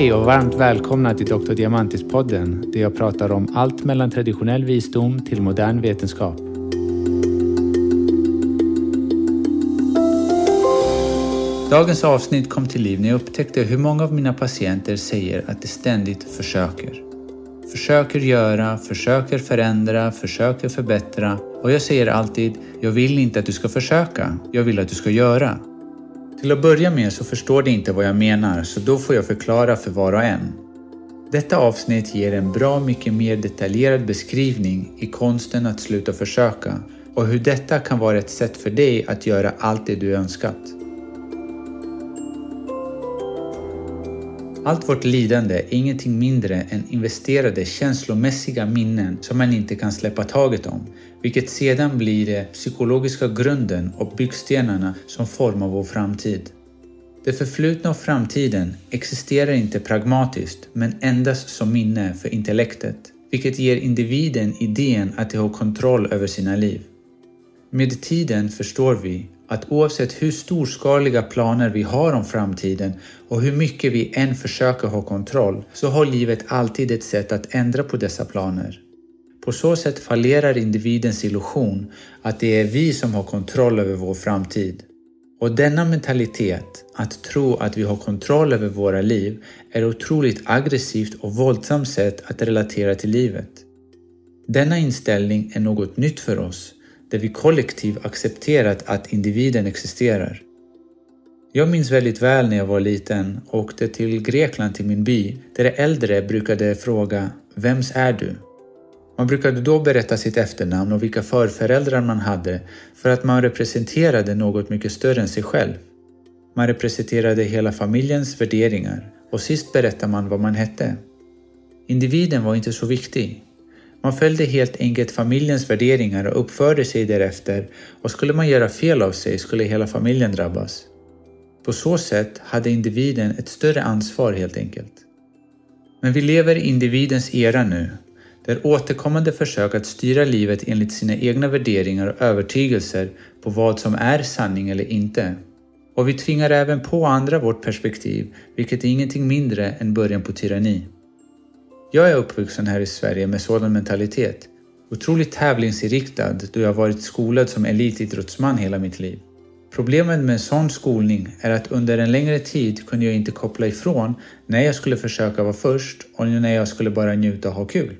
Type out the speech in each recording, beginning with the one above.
Hej och varmt välkomna till Dr. Diamantis-podden där jag pratar om allt mellan traditionell visdom till modern vetenskap. Dagens avsnitt kom till liv när jag upptäckte hur många av mina patienter säger att de ständigt försöker. Försöker göra, försöker förändra, försöker förbättra och jag säger alltid, jag vill inte att du ska försöka, jag vill att du ska göra. Till att börja med så förstår de inte vad jag menar så då får jag förklara för var och en. Detta avsnitt ger en bra mycket mer detaljerad beskrivning i konsten att sluta försöka och hur detta kan vara ett sätt för dig att göra allt det du önskat. Allt vårt lidande är ingenting mindre än investerade känslomässiga minnen som man inte kan släppa taget om, vilket sedan blir den psykologiska grunden och byggstenarna som formar vår framtid. Det förflutna och framtiden existerar inte pragmatiskt men endast som minne för intellektet, vilket ger individen idén att de har kontroll över sina liv. Med tiden förstår vi att oavsett hur storskaliga planer vi har om framtiden och hur mycket vi än försöker ha kontroll så har livet alltid ett sätt att ändra på dessa planer. På så sätt fallerar individens illusion att det är vi som har kontroll över vår framtid. Och denna mentalitet, att tro att vi har kontroll över våra liv, är otroligt aggressivt och våldsamt sätt att relatera till livet. Denna inställning är något nytt för oss där vi kollektivt accepterat att individen existerar. Jag minns väldigt väl när jag var liten och åkte till Grekland till min by där de äldre brukade fråga ”Vems är du?” Man brukade då berätta sitt efternamn och vilka förföräldrar man hade för att man representerade något mycket större än sig själv. Man representerade hela familjens värderingar och sist berättade man vad man hette. Individen var inte så viktig. Man följde helt enkelt familjens värderingar och uppförde sig därefter och skulle man göra fel av sig skulle hela familjen drabbas. På så sätt hade individen ett större ansvar helt enkelt. Men vi lever i individens era nu, där återkommande försök att styra livet enligt sina egna värderingar och övertygelser på vad som är sanning eller inte. Och vi tvingar även på andra vårt perspektiv, vilket är ingenting mindre än början på tyranni. Jag är uppvuxen här i Sverige med sådan mentalitet. Otroligt tävlingsinriktad då jag varit skolad som elitidrottsman hela mitt liv. Problemet med en sån skolning är att under en längre tid kunde jag inte koppla ifrån när jag skulle försöka vara först och när jag skulle bara njuta och ha kul.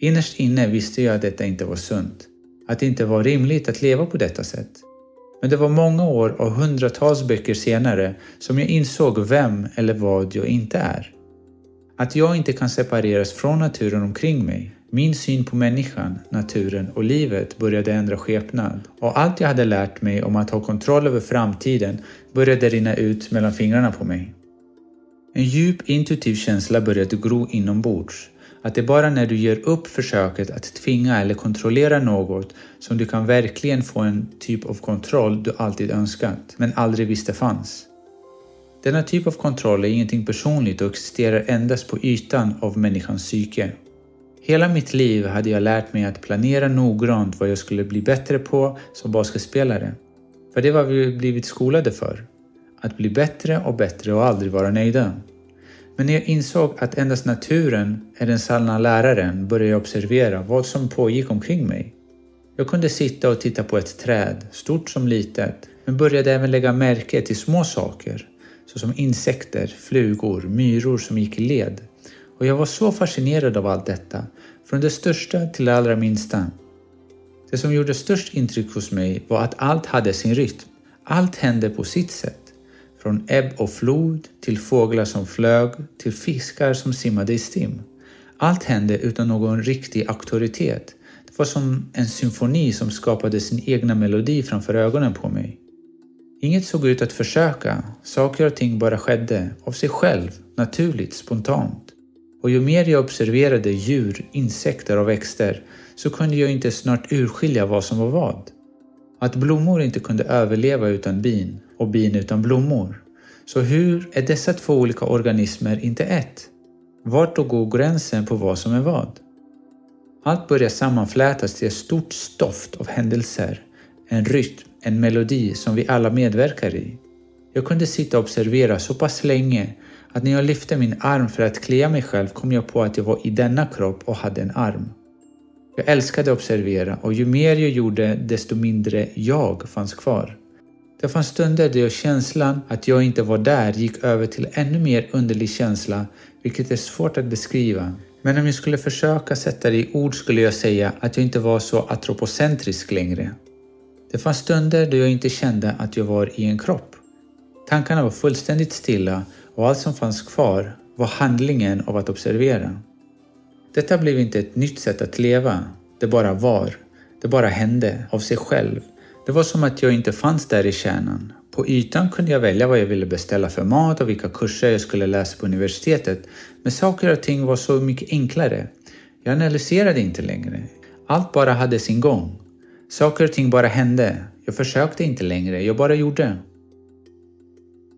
Innerst inne visste jag att detta inte var sunt. Att det inte var rimligt att leva på detta sätt. Men det var många år och hundratals böcker senare som jag insåg vem eller vad jag inte är. Att jag inte kan separeras från naturen omkring mig. Min syn på människan, naturen och livet började ändra skepnad och allt jag hade lärt mig om att ha kontroll över framtiden började rinna ut mellan fingrarna på mig. En djup intuitiv känsla började gro inombords. Att det är bara när du ger upp försöket att tvinga eller kontrollera något som du kan verkligen få en typ av kontroll du alltid önskat, men aldrig visste fanns. Denna typ av kontroll är ingenting personligt och existerar endast på ytan av människans psyke. Hela mitt liv hade jag lärt mig att planera noggrant vad jag skulle bli bättre på som basketspelare. För det var vi blivit skolade för. Att bli bättre och bättre och aldrig vara nöjda. Men när jag insåg att endast naturen är den sanna läraren började jag observera vad som pågick omkring mig. Jag kunde sitta och titta på ett träd, stort som litet, men började även lägga märke till små saker såsom insekter, flugor, myror som gick i led. Och jag var så fascinerad av allt detta, från det största till det allra minsta. Det som gjorde störst intryck hos mig var att allt hade sin rytm. Allt hände på sitt sätt. Från ebb och flod, till fåglar som flög, till fiskar som simmade i stim. Allt hände utan någon riktig auktoritet. Det var som en symfoni som skapade sin egna melodi framför ögonen på mig. Inget såg ut att försöka, saker och ting bara skedde, av sig själv, naturligt, spontant. Och ju mer jag observerade djur, insekter och växter så kunde jag inte snart urskilja vad som var vad. Att blommor inte kunde överleva utan bin och bin utan blommor. Så hur är dessa två olika organismer inte ett? Vart då går gränsen på vad som är vad? Allt börjar sammanflätas till ett stort stoft av händelser, en rytm en melodi som vi alla medverkar i. Jag kunde sitta och observera så pass länge att när jag lyfte min arm för att klia mig själv kom jag på att jag var i denna kropp och hade en arm. Jag älskade att observera och ju mer jag gjorde desto mindre jag fanns kvar. Det fanns stunder då känslan att jag inte var där gick över till ännu mer underlig känsla, vilket är svårt att beskriva. Men om jag skulle försöka sätta det i ord skulle jag säga att jag inte var så atropocentrisk längre. Det fanns stunder då jag inte kände att jag var i en kropp. Tankarna var fullständigt stilla och allt som fanns kvar var handlingen av att observera. Detta blev inte ett nytt sätt att leva, det bara var. Det bara hände, av sig själv. Det var som att jag inte fanns där i kärnan. På ytan kunde jag välja vad jag ville beställa för mat och vilka kurser jag skulle läsa på universitetet. Men saker och ting var så mycket enklare. Jag analyserade inte längre. Allt bara hade sin gång. Saker och ting bara hände. Jag försökte inte längre, jag bara gjorde.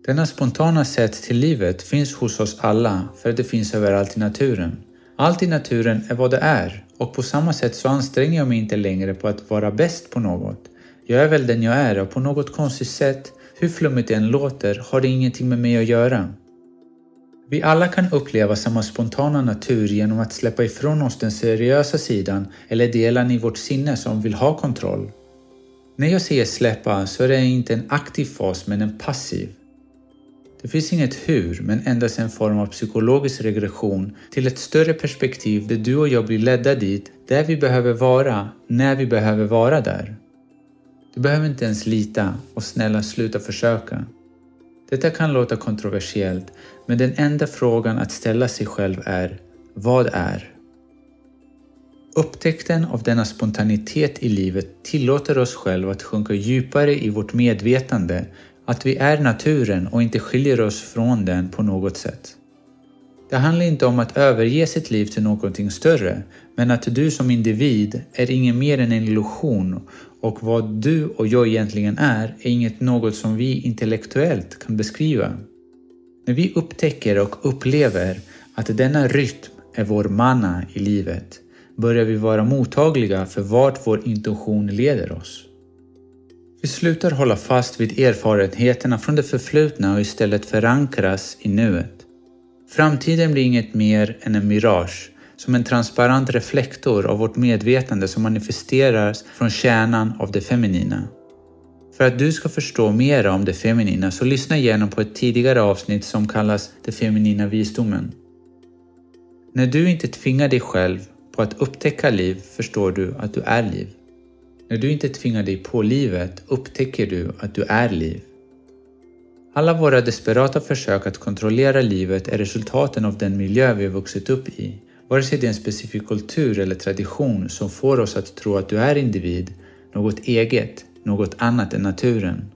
Denna spontana sätt till livet finns hos oss alla för det finns överallt i naturen. Allt i naturen är vad det är och på samma sätt så anstränger jag mig inte längre på att vara bäst på något. Jag är väl den jag är och på något konstigt sätt, hur flummigt det än låter, har det ingenting med mig att göra. Vi alla kan uppleva samma spontana natur genom att släppa ifrån oss den seriösa sidan eller delen i vårt sinne som vill ha kontroll. När jag säger släppa så är det inte en aktiv fas men en passiv. Det finns inget hur, men endast en form av psykologisk regression till ett större perspektiv där du och jag blir ledda dit, där vi behöver vara, när vi behöver vara där. Du behöver inte ens lita och snälla sluta försöka. Detta kan låta kontroversiellt, men den enda frågan att ställa sig själv är Vad är? Upptäckten av denna spontanitet i livet tillåter oss själva att sjunka djupare i vårt medvetande att vi är naturen och inte skiljer oss från den på något sätt. Det handlar inte om att överge sitt liv till någonting större, men att du som individ är inget mer än en illusion och vad du och jag egentligen är, är inget något som vi intellektuellt kan beskriva. När vi upptäcker och upplever att denna rytm är vår manna i livet börjar vi vara mottagliga för vart vår intuition leder oss. Vi slutar hålla fast vid erfarenheterna från det förflutna och istället förankras i nuet. Framtiden blir inget mer än en mirage, som en transparent reflektor av vårt medvetande som manifesteras från kärnan av det feminina. För att du ska förstå mer om det feminina så lyssna igenom på ett tidigare avsnitt som kallas Det feminina visdomen. När du inte tvingar dig själv på att upptäcka liv förstår du att du är liv. När du inte tvingar dig på livet upptäcker du att du är liv. Alla våra desperata försök att kontrollera livet är resultaten av den miljö vi har vuxit upp i. Vare sig det är en specifik kultur eller tradition som får oss att tro att du är individ, något eget, något annat än naturen.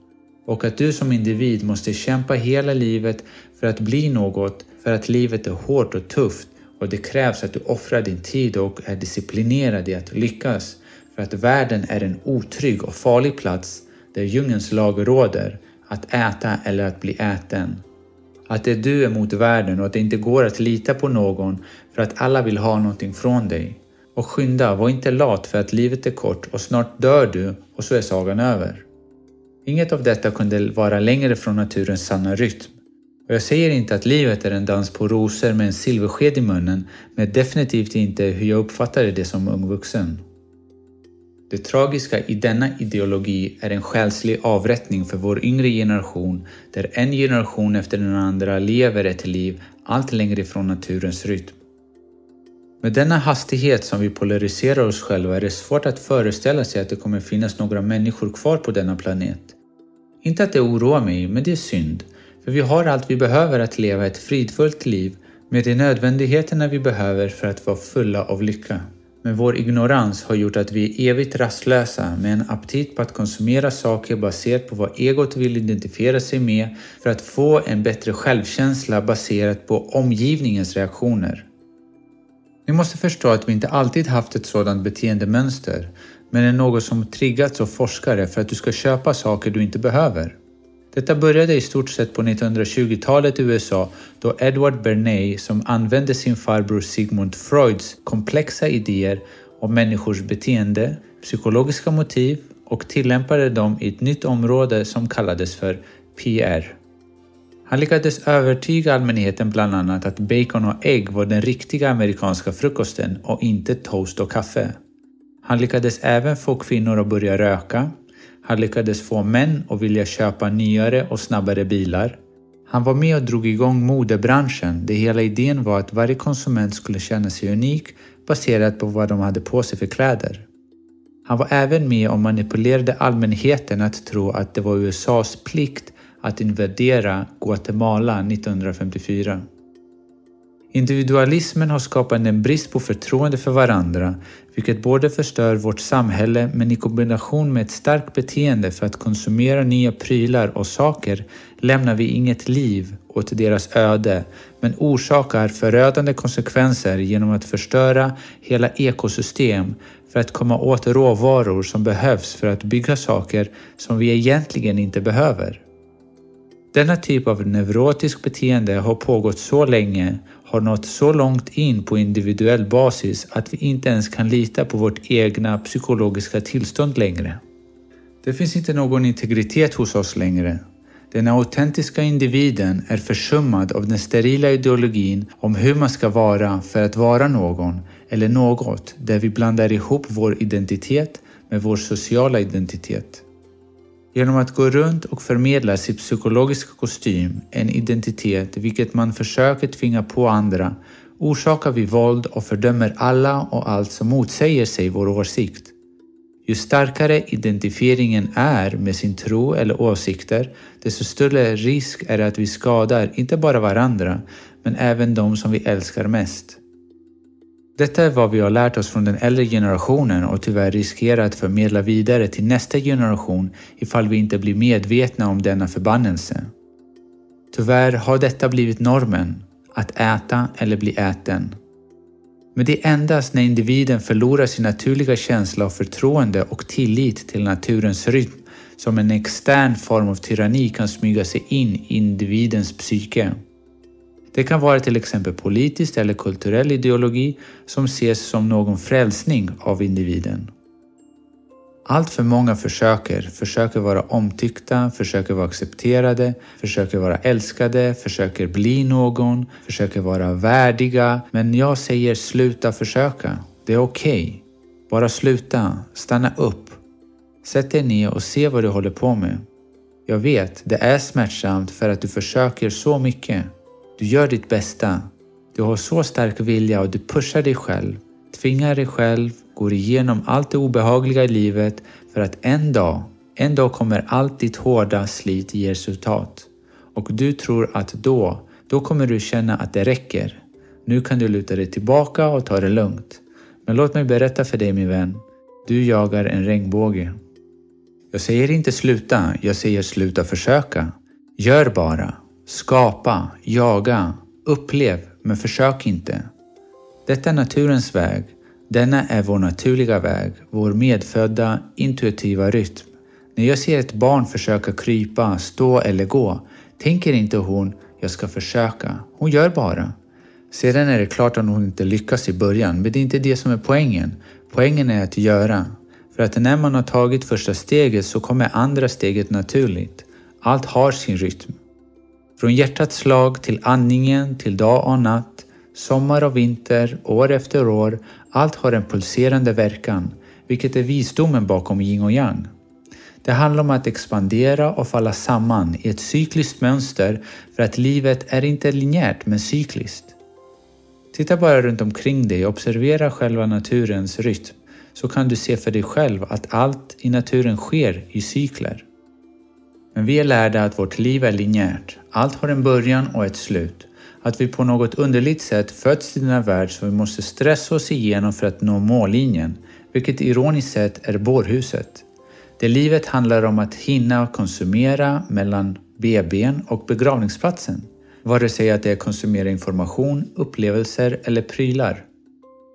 Och att du som individ måste kämpa hela livet för att bli något, för att livet är hårt och tufft och det krävs att du offrar din tid och är disciplinerad i att lyckas för att världen är en otrygg och farlig plats där djungelns lag råder, att äta eller att bli äten. Att det är du emot världen och att det inte går att lita på någon för att alla vill ha någonting från dig. Och skynda, var inte lat för att livet är kort och snart dör du och så är sagan över. Inget av detta kunde vara längre från naturens sanna rytm. Och jag säger inte att livet är en dans på rosor med en silversked i munnen, men definitivt inte hur jag uppfattade det som ung vuxen. Det tragiska i denna ideologi är en själslig avrättning för vår yngre generation där en generation efter den andra lever ett liv allt längre ifrån naturens rytm. Med denna hastighet som vi polariserar oss själva är det svårt att föreställa sig att det kommer finnas några människor kvar på denna planet. Inte att det oroar mig, men det är synd. För vi har allt vi behöver att leva ett fridfullt liv med de nödvändigheterna vi behöver för att vara fulla av lycka. Men vår ignorans har gjort att vi är evigt rastlösa med en aptit på att konsumera saker baserat på vad egot vill identifiera sig med för att få en bättre självkänsla baserat på omgivningens reaktioner. Ni måste förstå att vi inte alltid haft ett sådant beteendemönster, men är något som triggats av forskare för att du ska köpa saker du inte behöver. Detta började i stort sett på 1920-talet i USA då Edward Bernay som använde sin farbror Sigmund Freuds komplexa idéer om människors beteende, psykologiska motiv och tillämpade dem i ett nytt område som kallades för PR. Han lyckades övertyga allmänheten bland annat att bacon och ägg var den riktiga amerikanska frukosten och inte toast och kaffe. Han lyckades även få kvinnor att börja röka. Han lyckades få män att vilja köpa nyare och snabbare bilar. Han var med och drog igång modebranschen där hela idén var att varje konsument skulle känna sig unik baserat på vad de hade på sig för kläder. Han var även med och manipulerade allmänheten att tro att det var USAs plikt att invadera Guatemala 1954. Individualismen har skapat en brist på förtroende för varandra, vilket både förstör vårt samhälle men i kombination med ett starkt beteende för att konsumera nya prylar och saker lämnar vi inget liv åt deras öde, men orsakar förödande konsekvenser genom att förstöra hela ekosystem för att komma åt råvaror som behövs för att bygga saker som vi egentligen inte behöver. Denna typ av neurotisk beteende har pågått så länge, har nått så långt in på individuell basis att vi inte ens kan lita på vårt egna psykologiska tillstånd längre. Det finns inte någon integritet hos oss längre. Den autentiska individen är försummad av den sterila ideologin om hur man ska vara för att vara någon eller något där vi blandar ihop vår identitet med vår sociala identitet. Genom att gå runt och förmedla sin psykologiska kostym, en identitet vilket man försöker tvinga på andra, orsakar vi våld och fördömer alla och allt som motsäger sig vår åsikt. Ju starkare identifieringen är med sin tro eller åsikter, desto större risk är det att vi skadar inte bara varandra, men även de som vi älskar mest. Detta är vad vi har lärt oss från den äldre generationen och tyvärr riskerar att förmedla vidare till nästa generation ifall vi inte blir medvetna om denna förbannelse. Tyvärr har detta blivit normen, att äta eller bli äten. Men det är endast när individen förlorar sin naturliga känsla av förtroende och tillit till naturens rytm som en extern form av tyranni kan smyga sig in i individens psyke. Det kan vara till exempel politisk eller kulturell ideologi som ses som någon frälsning av individen. Allt för många försöker, försöker vara omtyckta, försöker vara accepterade, försöker vara älskade, försöker bli någon, försöker vara värdiga. Men jag säger sluta försöka. Det är okej. Okay. Bara sluta, stanna upp. Sätt dig ner och se vad du håller på med. Jag vet, det är smärtsamt för att du försöker så mycket. Du gör ditt bästa. Du har så stark vilja och du pushar dig själv, tvingar dig själv, går igenom allt det obehagliga i livet för att en dag, en dag kommer allt ditt hårda slit ge resultat. Och du tror att då, då kommer du känna att det räcker. Nu kan du luta dig tillbaka och ta det lugnt. Men låt mig berätta för dig min vän. Du jagar en regnbåge. Jag säger inte sluta, jag säger sluta försöka. Gör bara. Skapa, jaga, upplev, men försök inte. Detta är naturens väg. Denna är vår naturliga väg, vår medfödda intuitiva rytm. När jag ser ett barn försöka krypa, stå eller gå tänker inte hon “jag ska försöka”. Hon gör bara. Sedan är det klart att hon inte lyckas i början, men det är inte det som är poängen. Poängen är att göra. För att när man har tagit första steget så kommer andra steget naturligt. Allt har sin rytm. Från hjärtats slag till andningen, till dag och natt, sommar och vinter, år efter år, allt har en pulserande verkan, vilket är visdomen bakom yin och yang. Det handlar om att expandera och falla samman i ett cykliskt mönster för att livet är inte linjärt men cykliskt. Titta bara runt omkring dig och observera själva naturens rytm så kan du se för dig själv att allt i naturen sker i cykler. Men vi är lärda att vårt liv är linjärt. Allt har en början och ett slut. Att vi på något underligt sätt föds till denna värld som vi måste stressa oss igenom för att nå mållinjen, vilket ironiskt sett är bårhuset. Det livet handlar om att hinna konsumera mellan BBn och begravningsplatsen. Vare sig att det är konsumera information, upplevelser eller prylar.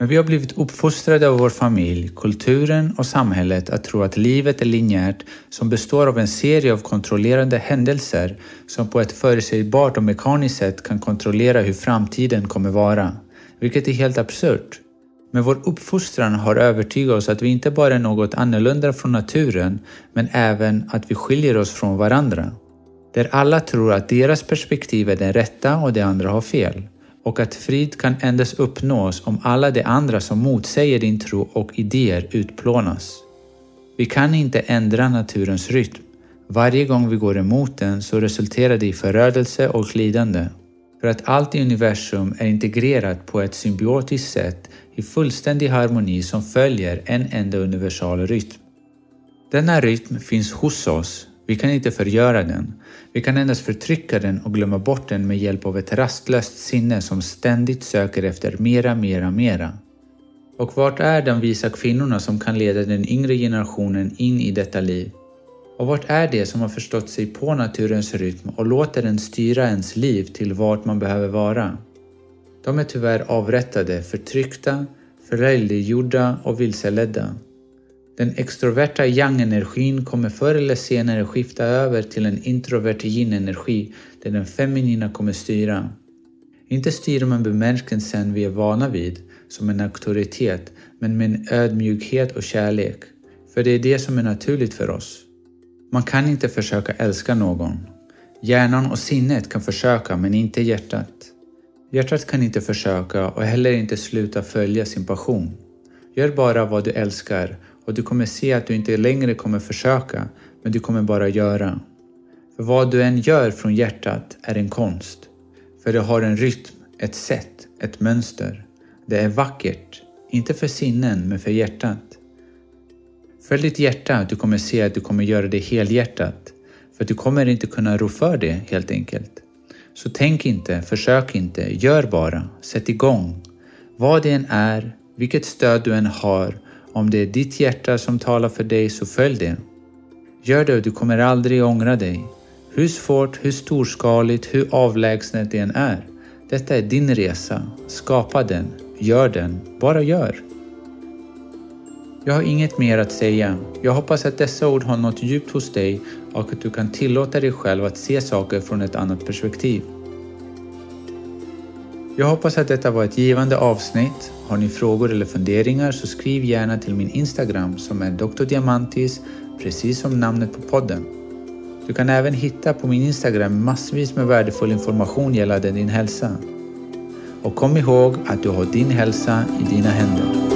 Men vi har blivit uppfostrade av vår familj, kulturen och samhället att tro att livet är linjärt som består av en serie av kontrollerande händelser som på ett förutsägbart och mekaniskt sätt kan kontrollera hur framtiden kommer vara. Vilket är helt absurt. Men vår uppfostran har övertygat oss att vi inte bara är något annorlunda från naturen, men även att vi skiljer oss från varandra. Där alla tror att deras perspektiv är den rätta och de andra har fel och att frid kan endast uppnås om alla de andra som motsäger din tro och idéer utplånas. Vi kan inte ändra naturens rytm. Varje gång vi går emot den så resulterar det i förödelse och lidande. För att allt i universum är integrerat på ett symbiotiskt sätt i fullständig harmoni som följer en enda universal rytm. Denna rytm finns hos oss, vi kan inte förgöra den. Vi kan endast förtrycka den och glömma bort den med hjälp av ett rastlöst sinne som ständigt söker efter mera, mera, mera. Och vart är de visa kvinnorna som kan leda den yngre generationen in i detta liv? Och vart är det som har förstått sig på naturens rytm och låter den styra ens liv till vart man behöver vara? De är tyvärr avrättade, förtryckta, förlöjliggjorda och vilseledda. Den extroverta yang-energin kommer förr eller senare skifta över till en introvert yin-energi där den feminina kommer styra. Inte styra med bemärkelsen vi är vana vid, som en auktoritet, men med en ödmjukhet och kärlek. För det är det som är naturligt för oss. Man kan inte försöka älska någon. Hjärnan och sinnet kan försöka, men inte hjärtat. Hjärtat kan inte försöka och heller inte sluta följa sin passion. Gör bara vad du älskar och du kommer se att du inte längre kommer försöka, men du kommer bara göra. För vad du än gör från hjärtat är en konst. För det har en rytm, ett sätt, ett mönster. Det är vackert, inte för sinnen men för hjärtat. Följ ditt hjärta, du kommer se att du kommer göra det helhjärtat. För du kommer inte kunna rå för det helt enkelt. Så tänk inte, försök inte, gör bara, sätt igång. Vad det än är, vilket stöd du än har, om det är ditt hjärta som talar för dig så följ det. Gör det och du kommer aldrig ångra dig. Hur svårt, hur storskaligt, hur avlägset det än är. Detta är din resa. Skapa den. Gör den. Bara gör. Jag har inget mer att säga. Jag hoppas att dessa ord har nått djupt hos dig och att du kan tillåta dig själv att se saker från ett annat perspektiv. Jag hoppas att detta var ett givande avsnitt. Har ni frågor eller funderingar så skriv gärna till min Instagram som är Dr. Diamantis, precis som namnet på podden. Du kan även hitta på min Instagram massvis med värdefull information gällande din hälsa. Och kom ihåg att du har din hälsa i dina händer.